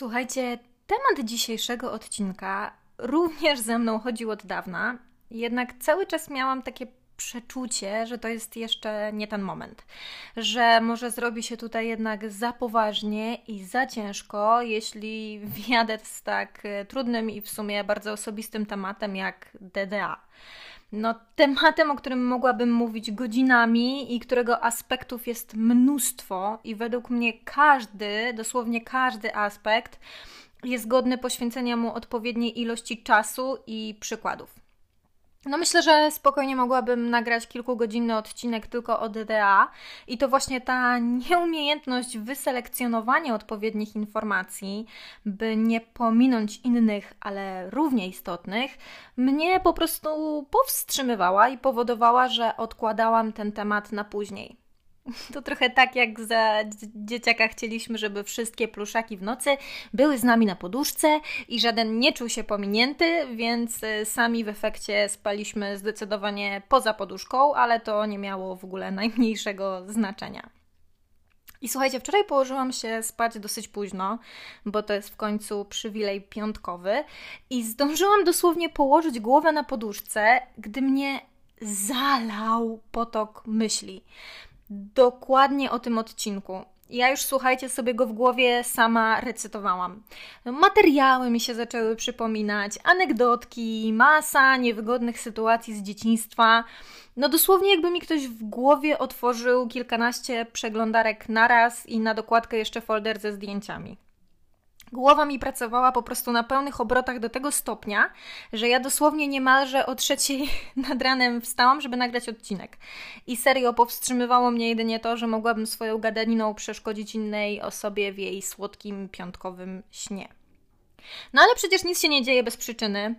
Słuchajcie, temat dzisiejszego odcinka również ze mną chodził od dawna, jednak cały czas miałam takie przeczucie, że to jest jeszcze nie ten moment, że może zrobi się tutaj jednak za poważnie i za ciężko, jeśli wjadę z tak e, trudnym i w sumie bardzo osobistym tematem jak DDA. No, tematem, o którym mogłabym mówić godzinami i którego aspektów jest mnóstwo, i według mnie każdy, dosłownie każdy aspekt jest godny poświęcenia mu odpowiedniej ilości czasu i przykładów. No myślę, że spokojnie mogłabym nagrać kilkugodzinny odcinek tylko o DDA i to właśnie ta nieumiejętność wyselekcjonowania odpowiednich informacji, by nie pominąć innych, ale równie istotnych, mnie po prostu powstrzymywała i powodowała, że odkładałam ten temat na później. To trochę tak, jak za dzieciaka chcieliśmy, żeby wszystkie pluszaki w nocy były z nami na poduszce i żaden nie czuł się pominięty, więc y, sami w efekcie spaliśmy zdecydowanie poza poduszką, ale to nie miało w ogóle najmniejszego znaczenia. I słuchajcie, wczoraj położyłam się spać dosyć późno, bo to jest w końcu przywilej piątkowy, i zdążyłam dosłownie położyć głowę na poduszce, gdy mnie zalał potok myśli dokładnie o tym odcinku. Ja już słuchajcie sobie go w głowie sama recytowałam. Materiały mi się zaczęły przypominać, anegdotki, masa niewygodnych sytuacji z dzieciństwa. No dosłownie jakby mi ktoś w głowie otworzył kilkanaście przeglądarek naraz i na dokładkę jeszcze folder ze zdjęciami. Głowa mi pracowała po prostu na pełnych obrotach do tego stopnia, że ja dosłownie niemalże o trzeciej nad ranem wstałam, żeby nagrać odcinek. I serio powstrzymywało mnie jedynie to, że mogłabym swoją gadaniną przeszkodzić innej osobie w jej słodkim piątkowym śnie. No ale przecież nic się nie dzieje bez przyczyny,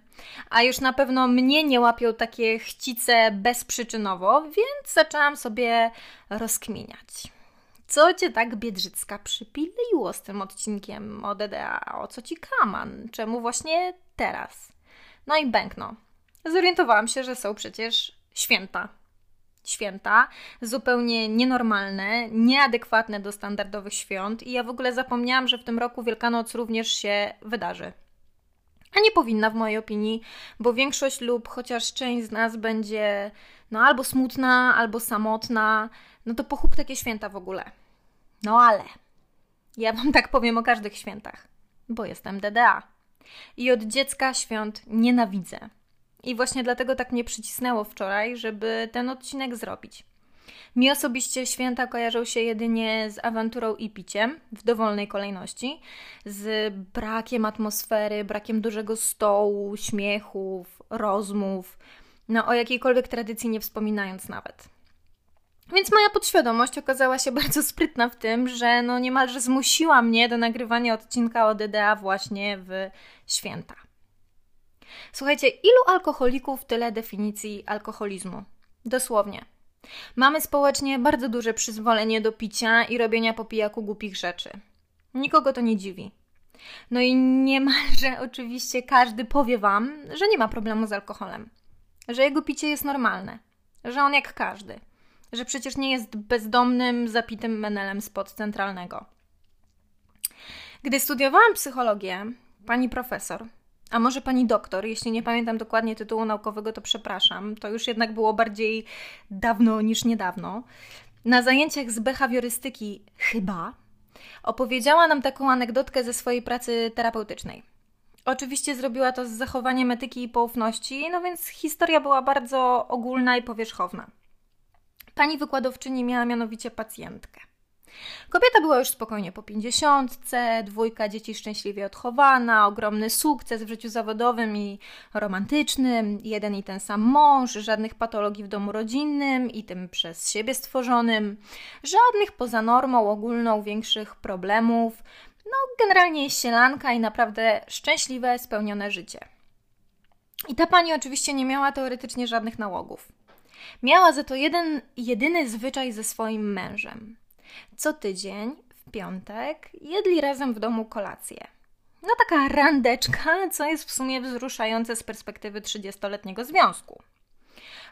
a już na pewno mnie nie łapią takie chcice bezprzyczynowo, więc zaczęłam sobie rozkminiać. Co cię tak Biedrzycka przypiliło z tym odcinkiem o DDA? O co ci kaman? Czemu właśnie teraz? No i bękno. Zorientowałam się, że są przecież święta. Święta zupełnie nienormalne, nieadekwatne do standardowych świąt, i ja w ogóle zapomniałam, że w tym roku Wielkanoc również się wydarzy. A nie powinna, w mojej opinii, bo większość lub chociaż część z nas będzie no albo smutna, albo samotna. No to pochód takie święta w ogóle. No ale ja Wam tak powiem o każdych świętach, bo jestem DDA. I od dziecka świąt nienawidzę. I właśnie dlatego tak mnie przycisnęło wczoraj, żeby ten odcinek zrobić. Mi osobiście święta kojarzą się jedynie z awanturą i piciem w dowolnej kolejności, z brakiem atmosfery, brakiem dużego stołu, śmiechów, rozmów, no o jakiejkolwiek tradycji nie wspominając nawet. Więc moja podświadomość okazała się bardzo sprytna w tym, że no niemalże zmusiła mnie do nagrywania odcinka o DDA właśnie w święta. Słuchajcie, ilu alkoholików tyle definicji alkoholizmu? Dosłownie. Mamy społecznie bardzo duże przyzwolenie do picia i robienia po pijaku głupich rzeczy. Nikogo to nie dziwi. No i niemalże oczywiście każdy powie Wam, że nie ma problemu z alkoholem, że jego picie jest normalne, że on jak każdy – że przecież nie jest bezdomnym, zapitym menelem spod centralnego. Gdy studiowałam psychologię, pani profesor, a może pani doktor, jeśli nie pamiętam dokładnie tytułu naukowego, to przepraszam, to już jednak było bardziej dawno niż niedawno, na zajęciach z behawiorystyki chyba opowiedziała nam taką anegdotkę ze swojej pracy terapeutycznej. Oczywiście zrobiła to z zachowaniem etyki i poufności, no więc historia była bardzo ogólna i powierzchowna. Pani wykładowczyni miała mianowicie pacjentkę. Kobieta była już spokojnie po pięćdziesiątce, dwójka dzieci szczęśliwie odchowana, ogromny sukces w życiu zawodowym i romantycznym, jeden i ten sam mąż, żadnych patologii w domu rodzinnym i tym przez siebie stworzonym, żadnych poza normą ogólną większych problemów, no generalnie sielanka i naprawdę szczęśliwe, spełnione życie. I ta pani oczywiście nie miała teoretycznie żadnych nałogów. Miała za to jeden, jedyny zwyczaj ze swoim mężem. Co tydzień, w piątek, jedli razem w domu kolację. No taka randeczka, co jest w sumie wzruszające z perspektywy 30-letniego związku.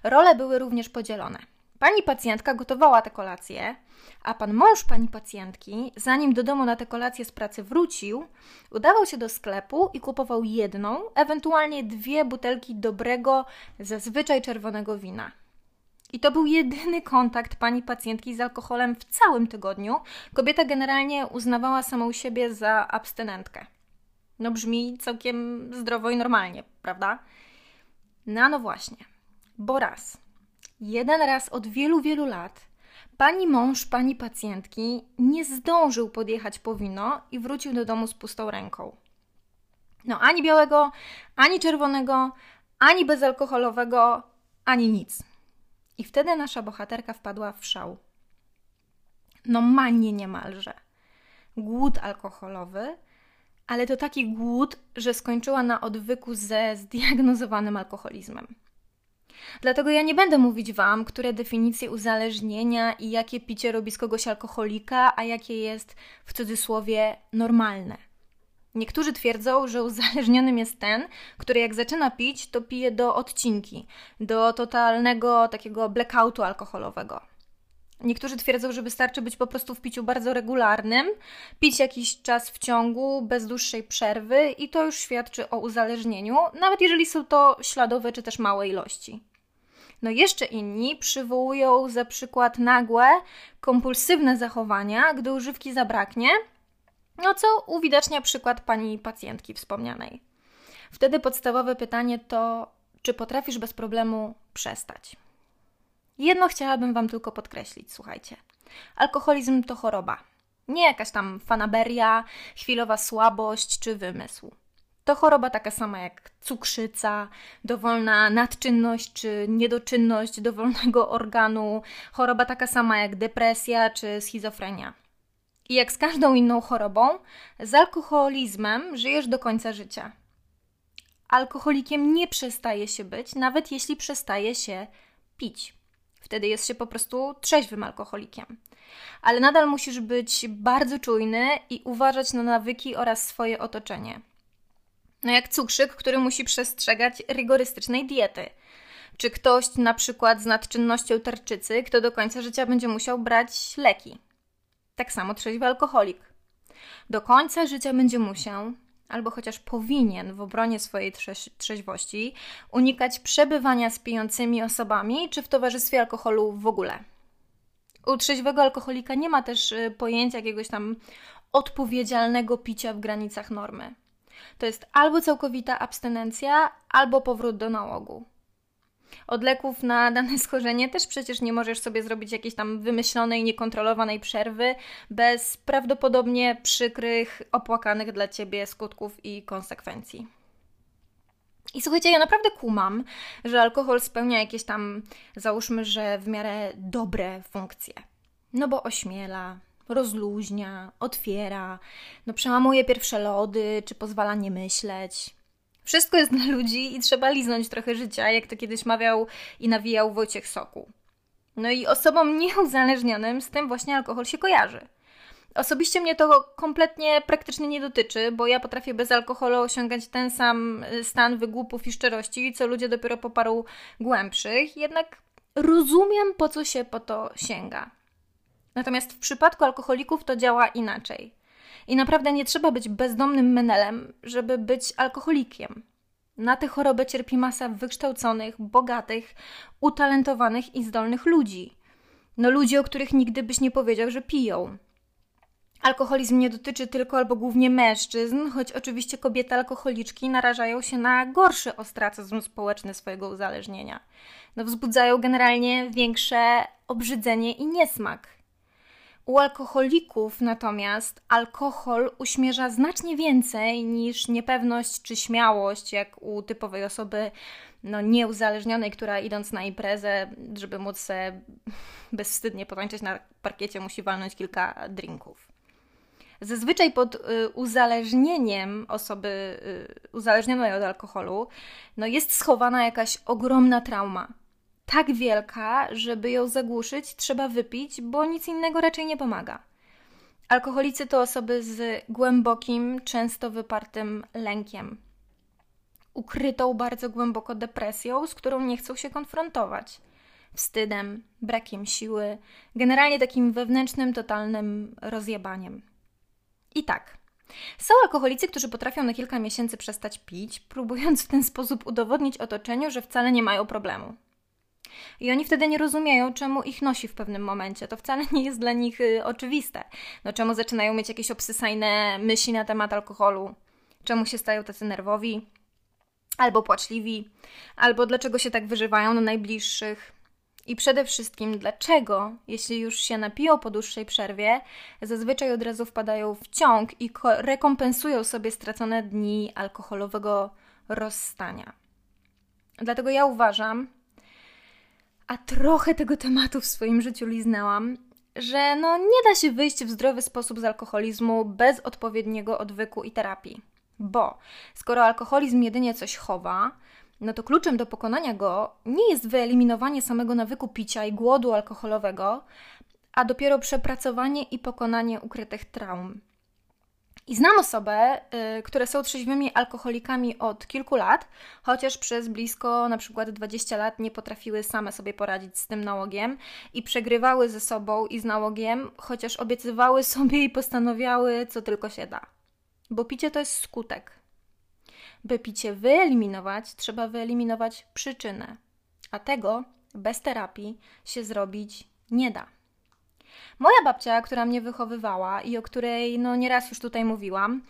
Role były również podzielone. Pani pacjentka gotowała te kolacje, a pan mąż pani pacjentki, zanim do domu na te kolacje z pracy wrócił, udawał się do sklepu i kupował jedną, ewentualnie dwie butelki dobrego, zazwyczaj czerwonego wina. I to był jedyny kontakt pani pacjentki z alkoholem w całym tygodniu. Kobieta generalnie uznawała samą siebie za abstynentkę. No brzmi całkiem zdrowo i normalnie, prawda? No, no właśnie. Bo raz, jeden raz od wielu, wielu lat pani mąż pani pacjentki nie zdążył podjechać po wino i wrócił do domu z pustą ręką. No, ani białego, ani czerwonego, ani bezalkoholowego, ani nic. I wtedy nasza bohaterka wpadła w szał. No, manie niemalże. Głód alkoholowy, ale to taki głód, że skończyła na odwyku ze zdiagnozowanym alkoholizmem. Dlatego ja nie będę mówić Wam, które definicje uzależnienia i jakie picie robi z kogoś alkoholika, a jakie jest w cudzysłowie normalne. Niektórzy twierdzą, że uzależnionym jest ten, który jak zaczyna pić, to pije do odcinki, do totalnego takiego blackoutu alkoholowego. Niektórzy twierdzą, że wystarczy być po prostu w piciu bardzo regularnym, pić jakiś czas w ciągu, bez dłuższej przerwy i to już świadczy o uzależnieniu, nawet jeżeli są to śladowe czy też małe ilości. No jeszcze inni przywołują za przykład nagłe, kompulsywne zachowania, gdy używki zabraknie, no co uwidacznia przykład pani pacjentki wspomnianej. Wtedy podstawowe pytanie to, czy potrafisz bez problemu przestać? Jedno chciałabym Wam tylko podkreślić, słuchajcie. Alkoholizm to choroba. Nie jakaś tam fanaberia, chwilowa słabość czy wymysł. To choroba taka sama jak cukrzyca, dowolna nadczynność czy niedoczynność dowolnego organu, choroba taka sama jak depresja czy schizofrenia. I jak z każdą inną chorobą, z alkoholizmem żyjesz do końca życia. Alkoholikiem nie przestaje się być, nawet jeśli przestaje się pić. Wtedy jest się po prostu trzeźwym alkoholikiem. Ale nadal musisz być bardzo czujny i uważać na nawyki oraz swoje otoczenie. No jak cukrzyk, który musi przestrzegać rygorystycznej diety. Czy ktoś na przykład z nadczynnością tarczycy, kto do końca życia będzie musiał brać leki. Tak samo trzeźwy alkoholik. Do końca życia będzie musiał, albo chociaż powinien w obronie swojej trzeźwości unikać przebywania z pijącymi osobami czy w towarzystwie alkoholu w ogóle. U trzeźwego alkoholika nie ma też y, pojęcia jakiegoś tam odpowiedzialnego picia w granicach normy. To jest albo całkowita abstynencja, albo powrót do nałogu. Od leków na dane schorzenie też przecież nie możesz sobie zrobić jakiejś tam wymyślonej, niekontrolowanej przerwy bez prawdopodobnie przykrych, opłakanych dla ciebie skutków i konsekwencji. I słuchajcie, ja naprawdę kumam, że alkohol spełnia jakieś tam, załóżmy, że w miarę dobre funkcje. No bo ośmiela, rozluźnia, otwiera, no przełamuje pierwsze lody, czy pozwala nie myśleć. Wszystko jest dla ludzi i trzeba liznąć trochę życia, jak to kiedyś mawiał i nawijał Wojciech Soku. No i osobom nieuzależnionym z tym właśnie alkohol się kojarzy. Osobiście mnie to kompletnie praktycznie nie dotyczy, bo ja potrafię bez alkoholu osiągać ten sam y, stan wygłupów i szczerości, co ludzie dopiero po paru głębszych, jednak rozumiem, po co się po to sięga. Natomiast w przypadku alkoholików to działa inaczej. I naprawdę nie trzeba być bezdomnym menelem, żeby być alkoholikiem. Na tę chorobę cierpi masa wykształconych, bogatych, utalentowanych i zdolnych ludzi. No ludzi, o których nigdy byś nie powiedział, że piją. Alkoholizm nie dotyczy tylko albo głównie mężczyzn, choć oczywiście kobiety alkoholiczki narażają się na gorszy ostracyzm społeczny swojego uzależnienia. No, wzbudzają generalnie większe obrzydzenie i niesmak. U alkoholików natomiast alkohol uśmierza znacznie więcej niż niepewność czy śmiałość, jak u typowej osoby no, nieuzależnionej, która idąc na imprezę, żeby móc se bezwstydnie potańczyć na parkiecie, musi walnąć kilka drinków. Zazwyczaj pod y, uzależnieniem osoby y, uzależnionej od alkoholu no, jest schowana jakaś ogromna trauma tak wielka, żeby ją zagłuszyć, trzeba wypić, bo nic innego raczej nie pomaga. Alkoholicy to osoby z głębokim, często wypartym lękiem, ukrytą bardzo głęboko depresją, z którą nie chcą się konfrontować. wstydem, brakiem siły, generalnie takim wewnętrznym, totalnym rozjebaniem. I tak. Są alkoholicy, którzy potrafią na kilka miesięcy przestać pić, próbując w ten sposób udowodnić otoczeniu, że wcale nie mają problemu. I oni wtedy nie rozumieją, czemu ich nosi w pewnym momencie. To wcale nie jest dla nich y, oczywiste. No czemu zaczynają mieć jakieś obsysajne myśli na temat alkoholu? Czemu się stają tacy nerwowi? Albo płaczliwi? Albo dlaczego się tak wyżywają na najbliższych? I przede wszystkim, dlaczego, jeśli już się napiją po dłuższej przerwie, zazwyczaj od razu wpadają w ciąg i rekompensują sobie stracone dni alkoholowego rozstania. Dlatego ja uważam, a trochę tego tematu w swoim życiu liznęłam, że no nie da się wyjść w zdrowy sposób z alkoholizmu bez odpowiedniego odwyku i terapii. Bo skoro alkoholizm jedynie coś chowa, no to kluczem do pokonania go nie jest wyeliminowanie samego nawyku picia i głodu alkoholowego, a dopiero przepracowanie i pokonanie ukrytych traum. I znam osoby, y, które są trzeźwymi alkoholikami od kilku lat, chociaż przez blisko na przykład 20 lat nie potrafiły same sobie poradzić z tym nałogiem i przegrywały ze sobą i z nałogiem, chociaż obiecywały sobie i postanowiały, co tylko się da. Bo picie to jest skutek. By picie wyeliminować, trzeba wyeliminować przyczynę, a tego bez terapii się zrobić nie da. Moja babcia, która mnie wychowywała i o której no nieraz już tutaj mówiłam,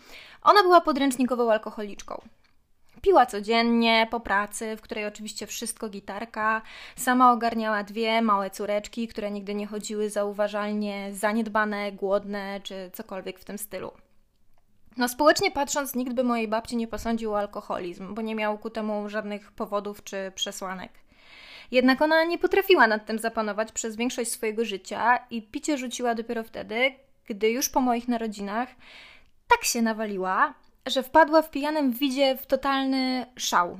ona była podręcznikową alkoholiczką. Piła codziennie, po pracy, w której oczywiście wszystko gitarka. Sama ogarniała dwie małe córeczki, które nigdy nie chodziły zauważalnie zaniedbane, głodne czy cokolwiek w tym stylu. No, społecznie patrząc, nikt by mojej babci nie posądził o alkoholizm, bo nie miał ku temu żadnych powodów czy przesłanek. Jednak ona nie potrafiła nad tym zapanować przez większość swojego życia i picie rzuciła dopiero wtedy, gdy już po moich narodzinach tak się nawaliła, że wpadła w pijanym widzie w totalny szał.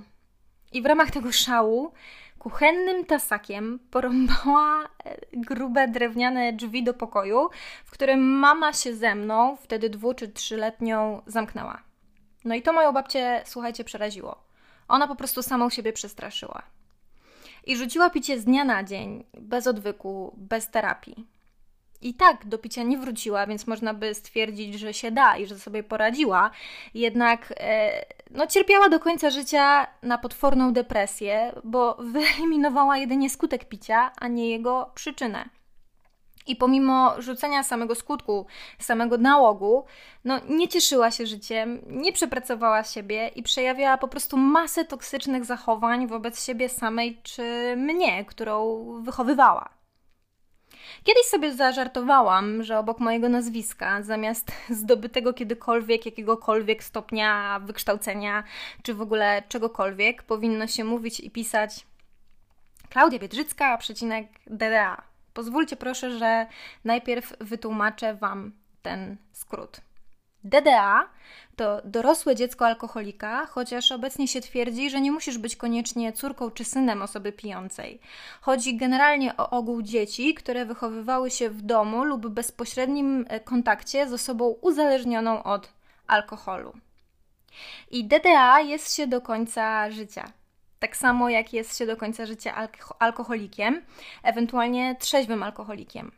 I w ramach tego szału kuchennym tasakiem porąbała e, grube drewniane drzwi do pokoju, w którym mama się ze mną, wtedy dwu czy trzyletnią, zamknęła. No i to moją babcię, słuchajcie, przeraziło. Ona po prostu samą siebie przestraszyła i rzuciła picie z dnia na dzień, bez odwyku, bez terapii. I tak do picia nie wróciła, więc można by stwierdzić, że się da i że sobie poradziła. Jednak e, no, cierpiała do końca życia na potworną depresję, bo wyeliminowała jedynie skutek picia, a nie jego przyczynę. I pomimo rzucenia samego skutku, samego nałogu, no nie cieszyła się życiem, nie przepracowała siebie i przejawiała po prostu masę toksycznych zachowań wobec siebie samej czy mnie, którą wychowywała. Kiedyś sobie zażartowałam, że obok mojego nazwiska, zamiast zdobytego kiedykolwiek jakiegokolwiek stopnia wykształcenia, czy w ogóle czegokolwiek, powinno się mówić i pisać Klaudia Biedrzycka, przecinek DDA. Pozwólcie proszę, że najpierw wytłumaczę Wam ten skrót. DDA to dorosłe dziecko alkoholika, chociaż obecnie się twierdzi, że nie musisz być koniecznie córką czy synem osoby pijącej. Chodzi generalnie o ogół dzieci, które wychowywały się w domu lub bezpośrednim e, kontakcie z osobą uzależnioną od alkoholu. I DDA jest się do końca życia tak samo jak jest się do końca życia alko alkoholikiem, ewentualnie trzeźwym alkoholikiem.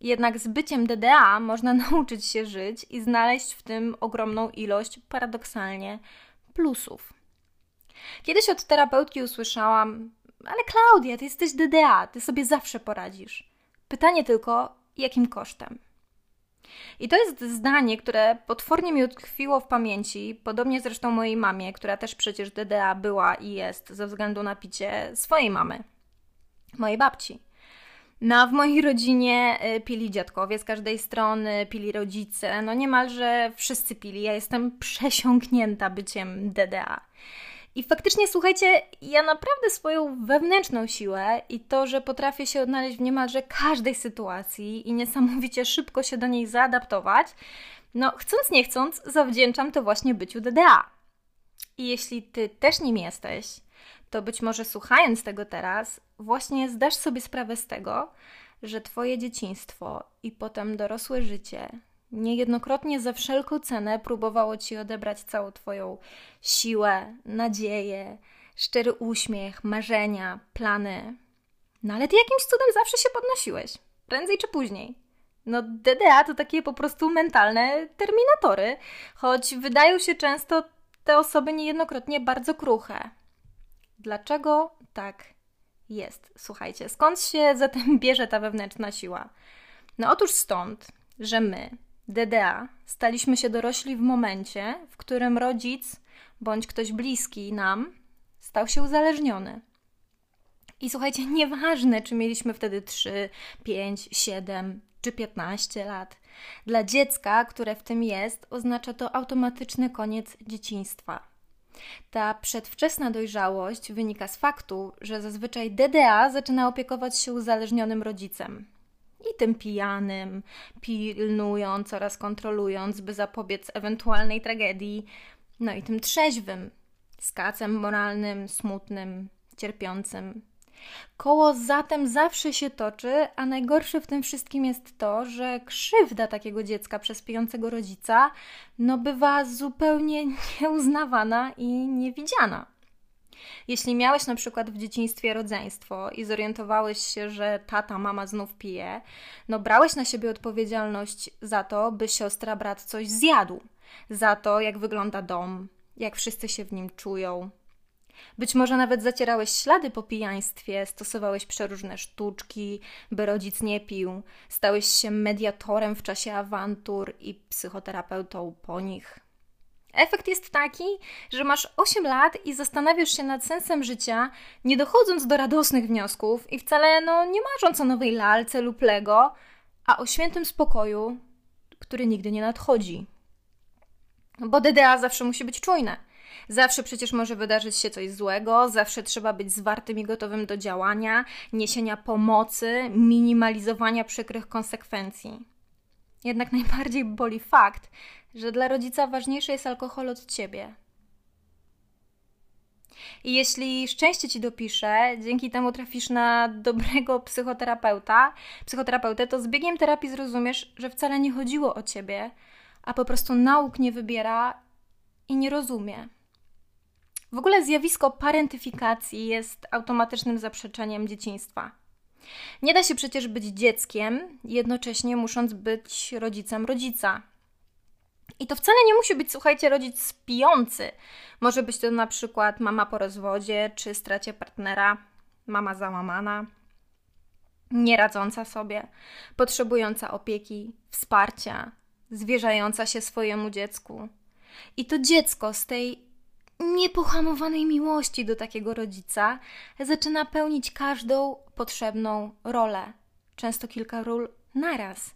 Jednak z byciem DDA można nauczyć się żyć i znaleźć w tym ogromną ilość, paradoksalnie, plusów. Kiedyś od terapeutki usłyszałam: Ale Klaudia, ty jesteś DDA, ty sobie zawsze poradzisz. Pytanie tylko, jakim kosztem? I to jest zdanie, które potwornie mi utkwiło w pamięci, podobnie zresztą mojej mamie, która też przecież DDA była i jest ze względu na picie swojej mamy, mojej babci. No w mojej rodzinie y, pili dziadkowie z każdej strony, pili rodzice, no niemalże wszyscy pili. Ja jestem przesiąknięta byciem DDA. I faktycznie, słuchajcie, ja naprawdę swoją wewnętrzną siłę i to, że potrafię się odnaleźć w niemalże każdej sytuacji i niesamowicie szybko się do niej zaadaptować, no chcąc nie chcąc, zawdzięczam to właśnie byciu DDA. I jeśli ty też nim jesteś, to być może słuchając tego teraz, właśnie zdasz sobie sprawę z tego, że twoje dzieciństwo i potem dorosłe życie Niejednokrotnie za wszelką cenę próbowało ci odebrać całą twoją siłę, nadzieję, szczery uśmiech, marzenia, plany. No ale ty jakimś cudem zawsze się podnosiłeś. Prędzej czy później. No, DDA to takie po prostu mentalne terminatory, choć wydają się często te osoby niejednokrotnie bardzo kruche. Dlaczego tak jest? Słuchajcie, skąd się zatem bierze ta wewnętrzna siła? No otóż stąd, że my, DDA, staliśmy się dorośli w momencie, w którym rodzic bądź ktoś bliski nam stał się uzależniony. I słuchajcie, nieważne, czy mieliśmy wtedy 3, 5, 7 czy 15 lat. Dla dziecka, które w tym jest, oznacza to automatyczny koniec dzieciństwa. Ta przedwczesna dojrzałość wynika z faktu, że zazwyczaj DDA zaczyna opiekować się uzależnionym rodzicem. I tym pijanym, pilnując oraz kontrolując, by zapobiec ewentualnej tragedii, no i tym trzeźwym, z kacem moralnym, smutnym, cierpiącym, Koło zatem zawsze się toczy, a najgorsze w tym wszystkim jest to, że krzywda takiego dziecka przez pijącego rodzica no bywa zupełnie nieuznawana i niewidziana. Jeśli miałeś na przykład w dzieciństwie rodzeństwo i zorientowałeś się, że tata, mama znów pije, no brałeś na siebie odpowiedzialność za to, by siostra, brat coś zjadł, za to, jak wygląda dom, jak wszyscy się w nim czują, być może nawet zacierałeś ślady po pijaństwie, stosowałeś przeróżne sztuczki, by rodzic nie pił, stałeś się mediatorem w czasie awantur i psychoterapeutą po nich. Efekt jest taki, że masz 8 lat i zastanawiasz się nad sensem życia, nie dochodząc do radosnych wniosków i wcale no, nie marząc o nowej lalce lub Lego, a o świętym spokoju, który nigdy nie nadchodzi. Bo DDA zawsze musi być czujne. Zawsze przecież może wydarzyć się coś złego, zawsze trzeba być zwartym i gotowym do działania, niesienia pomocy, minimalizowania przykrych konsekwencji. Jednak najbardziej boli fakt, że dla rodzica ważniejszy jest alkohol od ciebie. I jeśli szczęście ci dopisze, dzięki temu trafisz na dobrego psychoterapeuta, psychoterapeutę, to z biegiem terapii zrozumiesz, że wcale nie chodziło o ciebie, a po prostu nauk nie wybiera i nie rozumie. W ogóle zjawisko parentyfikacji jest automatycznym zaprzeczeniem dzieciństwa. Nie da się przecież być dzieckiem, jednocześnie musząc być rodzicem rodzica. I to wcale nie musi być, słuchajcie, rodzic pijący. Może być to na przykład mama po rozwodzie czy stracie partnera, mama załamana, nieradząca sobie, potrzebująca opieki, wsparcia, zwierzająca się swojemu dziecku. I to dziecko z tej niepohamowanej miłości do takiego rodzica zaczyna pełnić każdą potrzebną rolę, często kilka ról naraz.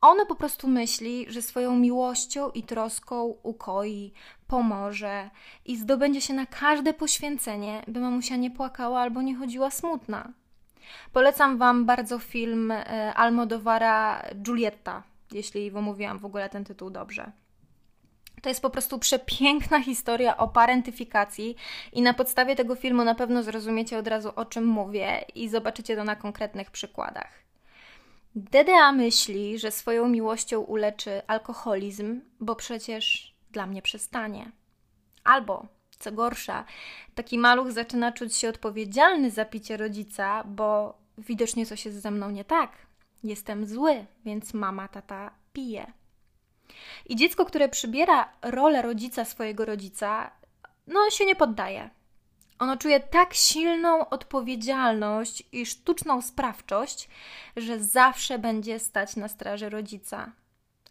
Ono po prostu myśli, że swoją miłością i troską ukoi, pomoże i zdobędzie się na każde poświęcenie, by mamusia nie płakała albo nie chodziła smutna. Polecam Wam bardzo film e, Almodovara Giulietta, jeśli wymówiłam w ogóle ten tytuł dobrze. To jest po prostu przepiękna historia o parentyfikacji i na podstawie tego filmu na pewno zrozumiecie od razu o czym mówię i zobaczycie to na konkretnych przykładach. DDA myśli, że swoją miłością uleczy alkoholizm, bo przecież dla mnie przestanie. Albo, co gorsza, taki maluch zaczyna czuć się odpowiedzialny za picie rodzica, bo widocznie coś jest ze mną nie tak. Jestem zły, więc mama, tata pije. I dziecko, które przybiera rolę rodzica swojego rodzica, no się nie poddaje. Ono czuje tak silną odpowiedzialność i sztuczną sprawczość, że zawsze będzie stać na straży rodzica,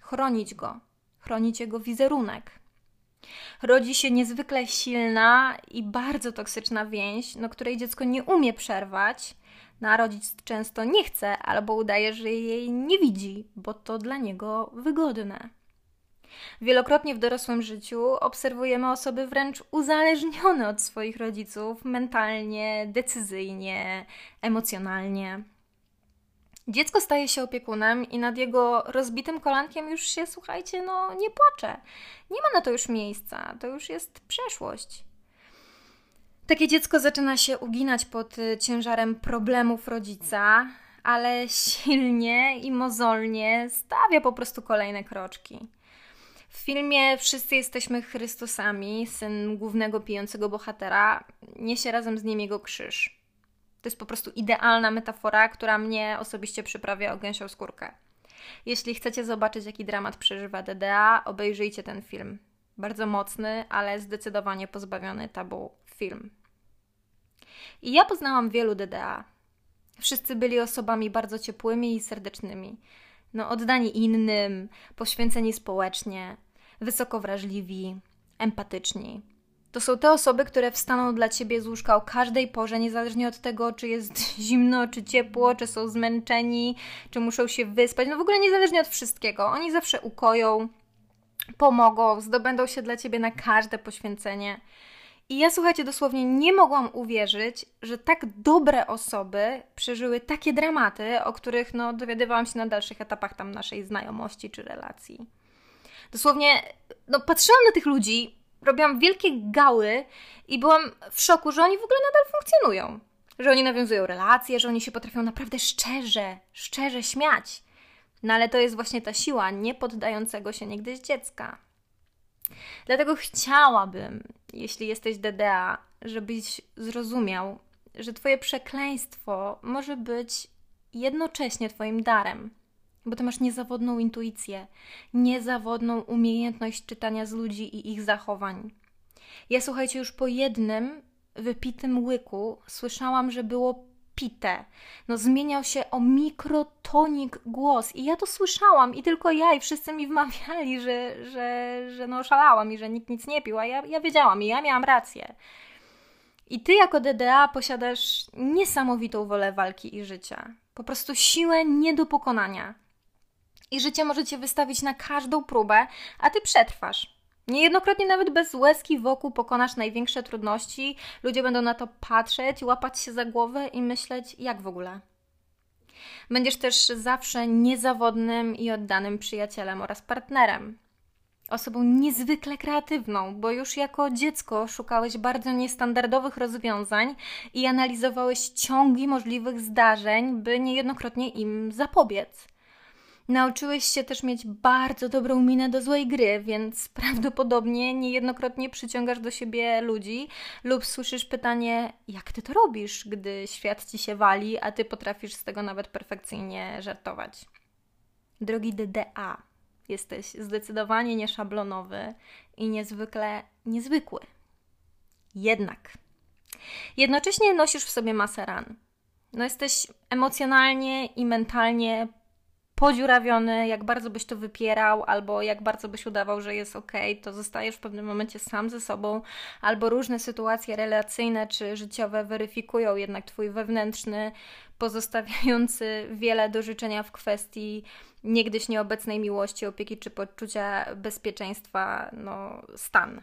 chronić go, chronić jego wizerunek. Rodzi się niezwykle silna i bardzo toksyczna więź, no której dziecko nie umie przerwać, a rodzic często nie chce albo udaje, że jej nie widzi, bo to dla niego wygodne. Wielokrotnie w dorosłym życiu obserwujemy osoby wręcz uzależnione od swoich rodziców mentalnie, decyzyjnie, emocjonalnie. Dziecko staje się opiekunem i nad jego rozbitym kolankiem już się, słuchajcie, no nie płacze. Nie ma na to już miejsca, to już jest przeszłość. Takie dziecko zaczyna się uginać pod ciężarem problemów rodzica, ale silnie i mozolnie stawia po prostu kolejne kroczki. W filmie Wszyscy jesteśmy Chrystusami, syn głównego pijącego bohatera, niesie razem z nim jego krzyż. To jest po prostu idealna metafora, która mnie osobiście przyprawia o gęsią skórkę. Jeśli chcecie zobaczyć, jaki dramat przeżywa DDA, obejrzyjcie ten film. Bardzo mocny, ale zdecydowanie pozbawiony tabu film. I ja poznałam wielu DDA. Wszyscy byli osobami bardzo ciepłymi i serdecznymi. No, oddani innym, poświęceni społecznie, wysoko wrażliwi, empatyczni. To są te osoby, które wstaną dla ciebie z łóżka o każdej porze, niezależnie od tego, czy jest zimno, czy ciepło, czy są zmęczeni, czy muszą się wyspać. No w ogóle niezależnie od wszystkiego. Oni zawsze ukoją, pomogą, zdobędą się dla ciebie na każde poświęcenie. I ja słuchajcie, dosłownie nie mogłam uwierzyć, że tak dobre osoby przeżyły takie dramaty, o których no, dowiadywałam się na dalszych etapach tam naszej znajomości czy relacji. Dosłownie, no, patrzyłam na tych ludzi, robiłam wielkie gały i byłam w szoku, że oni w ogóle nadal funkcjonują. Że oni nawiązują relacje, że oni się potrafią naprawdę szczerze, szczerze śmiać. No ale to jest właśnie ta siła nie poddającego się niegdyś dziecka. Dlatego chciałabym, jeśli jesteś DDA, żebyś zrozumiał, że Twoje przekleństwo może być jednocześnie Twoim darem, bo Ty masz niezawodną intuicję, niezawodną umiejętność czytania z ludzi i ich zachowań. Ja słuchajcie, już po jednym wypitym łyku słyszałam, że było pite. No zmieniał się o mikrotonik głos i ja to słyszałam i tylko ja i wszyscy mi wmawiali, że, że, że no szalałam i że nikt nic nie pił, a ja, ja wiedziałam i ja miałam rację. I ty jako DDA posiadasz niesamowitą wolę walki i życia. Po prostu siłę nie do pokonania. I życie możecie wystawić na każdą próbę, a ty przetrwasz. Niejednokrotnie nawet bez łezki wokół pokonasz największe trudności, ludzie będą na to patrzeć, łapać się za głowę i myśleć, jak w ogóle. Będziesz też zawsze niezawodnym i oddanym przyjacielem oraz partnerem. Osobą niezwykle kreatywną, bo już jako dziecko szukałeś bardzo niestandardowych rozwiązań i analizowałeś ciągi możliwych zdarzeń, by niejednokrotnie im zapobiec. Nauczyłeś się też mieć bardzo dobrą minę do złej gry, więc prawdopodobnie niejednokrotnie przyciągasz do siebie ludzi lub słyszysz pytanie, jak ty to robisz, gdy świat ci się wali, a ty potrafisz z tego nawet perfekcyjnie żartować. Drogi DDA, jesteś zdecydowanie nieszablonowy i niezwykle niezwykły. Jednak jednocześnie nosisz w sobie masę ran. No jesteś emocjonalnie i mentalnie podziurawiony, jak bardzo byś to wypierał, albo jak bardzo byś udawał, że jest ok, to zostajesz w pewnym momencie sam ze sobą, albo różne sytuacje relacyjne czy życiowe weryfikują jednak Twój wewnętrzny, pozostawiający wiele do życzenia w kwestii niegdyś nieobecnej miłości, opieki czy poczucia bezpieczeństwa, no, stan.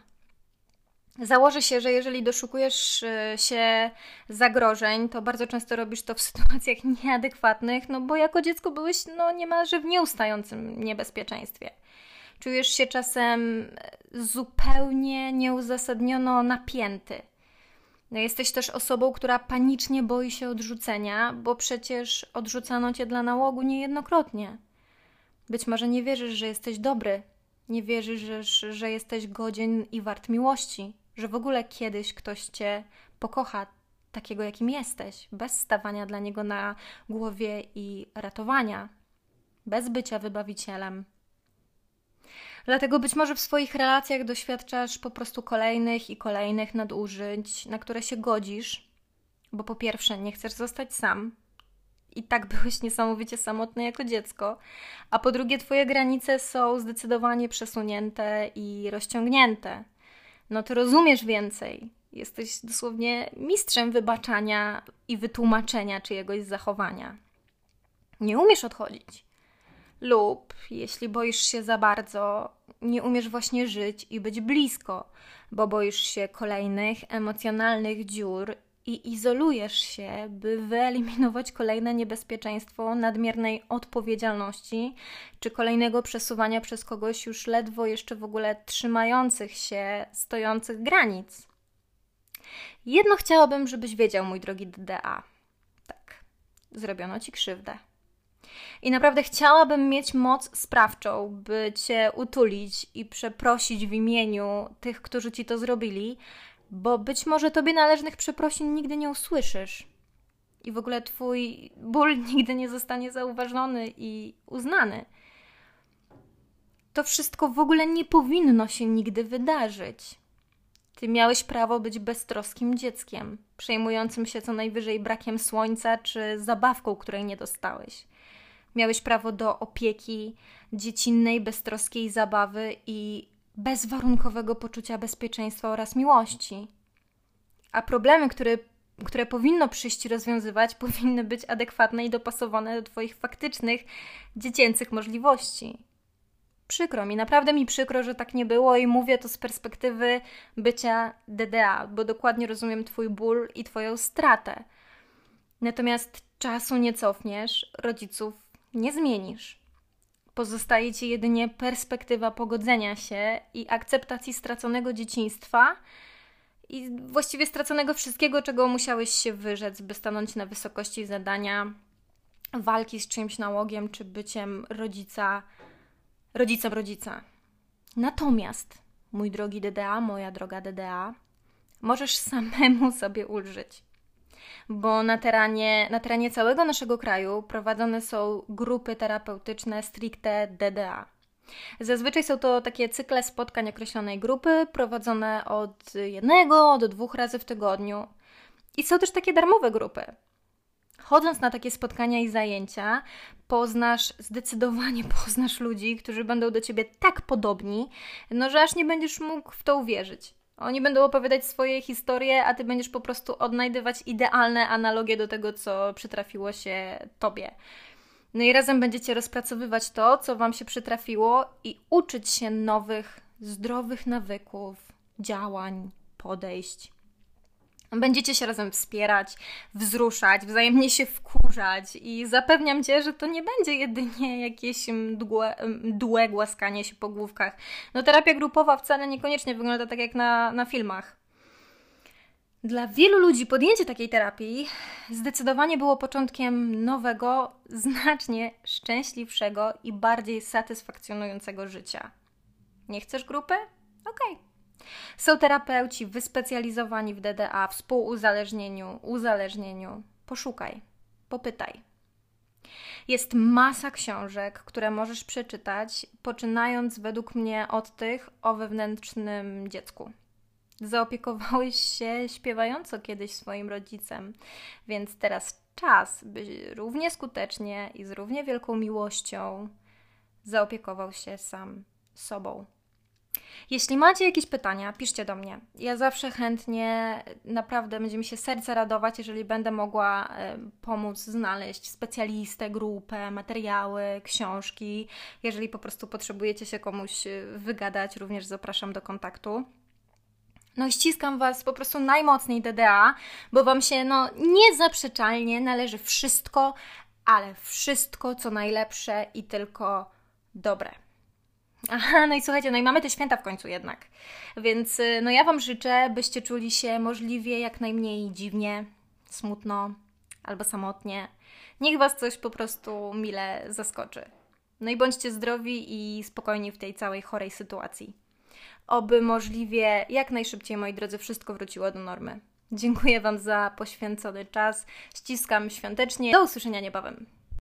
Założę się, że jeżeli doszukujesz y, się zagrożeń, to bardzo często robisz to w sytuacjach nieadekwatnych, no bo jako dziecko byłeś no, niemalże w nieustającym niebezpieczeństwie. Czujesz się czasem zupełnie nieuzasadniono napięty. No, jesteś też osobą, która panicznie boi się odrzucenia, bo przecież odrzucano cię dla nałogu niejednokrotnie. Być może nie wierzysz, że jesteś dobry, nie wierzysz, że, że jesteś godzien i wart miłości, że w ogóle kiedyś ktoś cię pokocha takiego, jakim jesteś, bez stawania dla niego na głowie i ratowania, bez bycia wybawicielem. Dlatego być może w swoich relacjach doświadczasz po prostu kolejnych i kolejnych nadużyć, na które się godzisz, bo po pierwsze nie chcesz zostać sam, i tak byłeś niesamowicie samotny jako dziecko, a po drugie twoje granice są zdecydowanie przesunięte i rozciągnięte no to rozumiesz więcej. Jesteś dosłownie mistrzem wybaczania i wytłumaczenia czyjegoś zachowania. Nie umiesz odchodzić. Lub, jeśli boisz się za bardzo, nie umiesz właśnie żyć i być blisko, bo boisz się kolejnych emocjonalnych dziur i izolujesz się, by wyeliminować kolejne niebezpieczeństwo nadmiernej odpowiedzialności czy kolejnego przesuwania przez kogoś już ledwo jeszcze w ogóle trzymających się, stojących granic. Jedno chciałabym, żebyś wiedział, mój drogi DDA. Tak, zrobiono ci krzywdę. I naprawdę chciałabym mieć moc sprawczą, by cię utulić i przeprosić w imieniu tych, którzy ci to zrobili, bo być może tobie należnych przeprosin nigdy nie usłyszysz. i w ogóle Twój ból nigdy nie zostanie zauważony i uznany. To wszystko w ogóle nie powinno się nigdy wydarzyć. Ty miałeś prawo być beztroskim dzieckiem, przejmującym się co najwyżej brakiem słońca czy zabawką, której nie dostałeś. Miałeś prawo do opieki, dziecinnej, beztroskiej zabawy i bezwarunkowego poczucia bezpieczeństwa oraz miłości. A problemy, które, które powinno przyjść rozwiązywać, powinny być adekwatne i dopasowane do Twoich faktycznych, dziecięcych możliwości. Przykro mi, naprawdę mi przykro, że tak nie było i mówię to z perspektywy bycia DDA, bo dokładnie rozumiem Twój ból i Twoją stratę. Natomiast czasu nie cofniesz, rodziców nie zmienisz. Pozostaje Ci jedynie perspektywa pogodzenia się i akceptacji straconego dzieciństwa i właściwie straconego wszystkiego, czego musiałeś się wyrzec, by stanąć na wysokości zadania walki z czymś nałogiem czy byciem rodzica rodzicem rodzica. Natomiast, mój drogi DDA, moja droga DDA, możesz samemu sobie ulżyć. Bo na terenie, na terenie całego naszego kraju prowadzone są grupy terapeutyczne stricte DDA. Zazwyczaj są to takie cykle spotkań określonej grupy, prowadzone od jednego do dwóch razy w tygodniu. I są też takie darmowe grupy, Chodząc na takie spotkania i zajęcia, poznasz, zdecydowanie poznasz ludzi, którzy będą do ciebie tak podobni, no że aż nie będziesz mógł w to uwierzyć. Oni będą opowiadać swoje historie, a ty będziesz po prostu odnajdywać idealne analogie do tego, co przytrafiło się tobie. No i razem będziecie rozpracowywać to, co wam się przytrafiło i uczyć się nowych, zdrowych nawyków, działań, podejść. Będziecie się razem wspierać, wzruszać, wzajemnie się wkurzać i zapewniam Cię, że to nie będzie jedynie jakieś mdłe, mdłe głaskanie się po główkach. No terapia grupowa wcale niekoniecznie wygląda tak jak na, na filmach. Dla wielu ludzi podjęcie takiej terapii zdecydowanie było początkiem nowego, znacznie szczęśliwszego i bardziej satysfakcjonującego życia. Nie chcesz grupy? Okej. Okay. Są terapeuci wyspecjalizowani w DDA, współuzależnieniu, uzależnieniu. Poszukaj, popytaj. Jest masa książek, które możesz przeczytać, poczynając według mnie od tych o wewnętrznym dziecku. Zaopiekowałeś się śpiewająco kiedyś swoim rodzicem, więc teraz czas, by równie skutecznie i z równie wielką miłością zaopiekował się sam sobą. Jeśli macie jakieś pytania, piszcie do mnie. Ja zawsze chętnie, naprawdę będzie mi się serce radować, jeżeli będę mogła e, pomóc znaleźć specjalistę, grupę, materiały, książki. Jeżeli po prostu potrzebujecie się komuś e, wygadać, również zapraszam do kontaktu. No ściskam Was po prostu najmocniej DDA, bo Wam się no niezaprzeczalnie należy wszystko, ale wszystko co najlepsze i tylko dobre. Aha, no i słuchajcie, no i mamy te święta w końcu jednak. Więc y, no ja Wam życzę, byście czuli się możliwie jak najmniej dziwnie, smutno albo samotnie. Niech Was coś po prostu mile zaskoczy. No i bądźcie zdrowi i spokojni w tej całej chorej sytuacji. Oby możliwie jak najszybciej, moi drodzy, wszystko wróciło do normy. Dziękuję Wam za poświęcony czas. Ściskam świątecznie. Do usłyszenia niebawem.